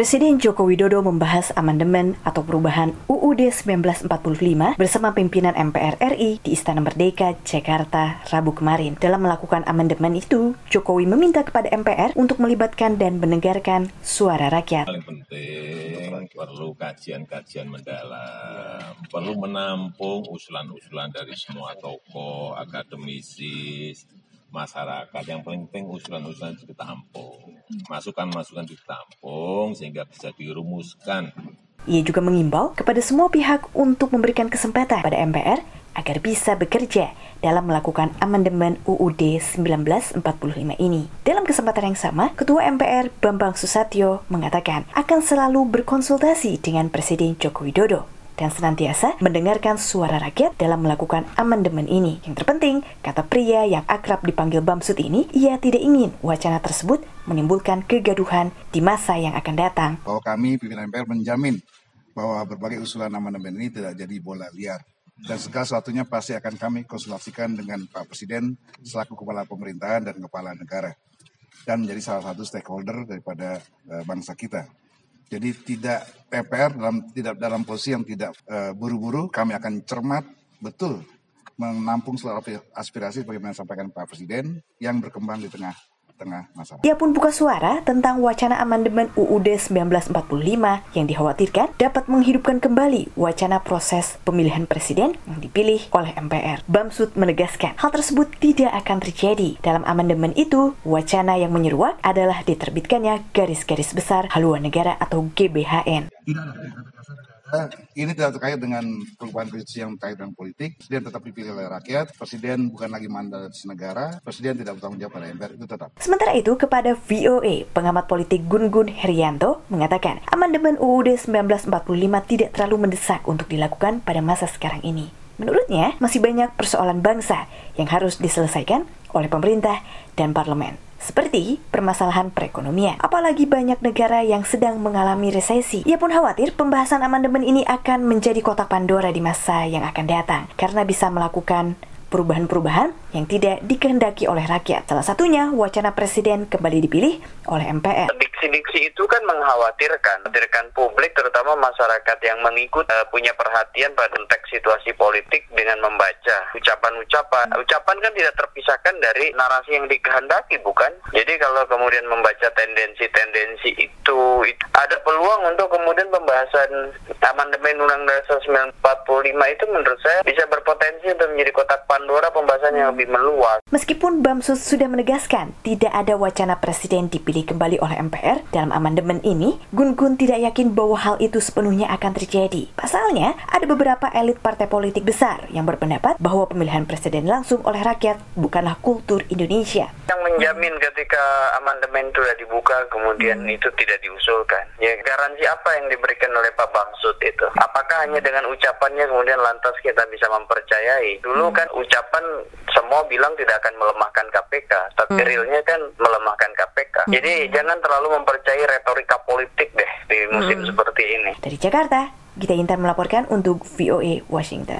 Presiden Joko Widodo membahas amandemen atau perubahan UUD 1945 bersama pimpinan MPR RI di Istana Merdeka, Jakarta, Rabu kemarin. Dalam melakukan amandemen itu, Jokowi meminta kepada MPR untuk melibatkan dan mendengarkan suara rakyat. Paling penting perlu kajian-kajian mendalam, perlu menampung usulan-usulan dari semua tokoh, akademisi, masyarakat. Yang paling penting usulan-usulan itu ditampung, masukan-masukan ditampung sehingga bisa dirumuskan. Ia juga mengimbau kepada semua pihak untuk memberikan kesempatan pada MPR agar bisa bekerja dalam melakukan amandemen UUD 1945 ini. Dalam kesempatan yang sama, Ketua MPR Bambang Susatyo mengatakan akan selalu berkonsultasi dengan Presiden Joko Widodo dan senantiasa mendengarkan suara rakyat dalam melakukan amandemen ini. Yang terpenting, kata pria yang akrab dipanggil Bamsud ini, ia tidak ingin wacana tersebut menimbulkan kegaduhan di masa yang akan datang. Bahwa kami pimpinan MPR menjamin bahwa berbagai usulan amandemen ini tidak jadi bola liar dan segala sesuatunya pasti akan kami konsultasikan dengan Pak Presiden selaku kepala pemerintahan dan kepala negara dan menjadi salah satu stakeholder daripada uh, bangsa kita. Jadi tidak PPR dalam tidak dalam posisi yang tidak uh, buru-buru, kami akan cermat betul menampung seluruh aspirasi bagaimana disampaikan Pak Presiden yang berkembang di tengah tengah masalah. Ia pun buka suara tentang wacana amandemen UUD 1945 yang dikhawatirkan dapat menghidupkan kembali wacana proses pemilihan presiden yang dipilih oleh MPR. Bamsud menegaskan hal tersebut tidak akan terjadi. Dalam amandemen itu, wacana yang menyeruak adalah diterbitkannya garis-garis besar haluan negara atau GBHN. Tidak ada ini tidak terkait dengan perubahan konstitusi yang terkait dengan politik. Presiden tetap dipilih oleh rakyat. Presiden bukan lagi mandat negara. Presiden tidak bertanggung jawab pada MPR itu tetap. Sementara itu kepada VOA, pengamat politik Gun Gun Herianto mengatakan amandemen UUD 1945 tidak terlalu mendesak untuk dilakukan pada masa sekarang ini. Menurutnya, masih banyak persoalan bangsa yang harus diselesaikan oleh pemerintah dan parlemen seperti permasalahan perekonomian. Apalagi banyak negara yang sedang mengalami resesi. Ia pun khawatir pembahasan amandemen ini akan menjadi kotak Pandora di masa yang akan datang karena bisa melakukan perubahan-perubahan yang tidak dikehendaki oleh rakyat. Salah satunya wacana presiden kembali dipilih oleh MPR. Diksi-diksi itu kan mengkhawatirkan, mengkhawatirkan publik terutama masyarakat yang mengikut uh, punya perhatian pada konteks situasi politik dengan membaca ucapan-ucapan. Ucapan kan tidak terpisahkan dari narasi yang dikehendaki, bukan? Jadi kalau kemudian membaca tendensi-tendensi itu, itu ada peluang untuk kemudian pembahasan amandemen Undang-Undang 1945 itu menurut saya bisa berpotensi untuk menjadi kotak Pandora pembahasan yang lebih meluas. Meskipun Bamsus sudah menegaskan tidak ada wacana presiden dipilih kembali oleh MPR dalam amandemen ini, Gun Gun tidak yakin bahwa hal itu sepenuhnya akan terjadi. Pasalnya, ada beberapa elit partai politik besar yang berpendapat bahwa pemilihan presiden langsung oleh rakyat bukanlah kultur Indonesia. Yang menjamin ketika amandemen itu sudah dibuka kemudian hmm. itu tidak diusulkan. Ya garansi apa yang diberikan oleh Pak Bamsud itu? Apakah hanya dengan ucapannya kemudian lantas kita bisa mempercayai? Dulu hmm. kan ucapan semua bilang tidak akan melemahkan KPK, tapi hmm. realnya kan melemahkan KPK. Hmm. Jadi jangan terlalu mempercayai retorika politik deh di musim hmm. seperti ini. Dari Jakarta, Gita Intan melaporkan untuk VOA Washington.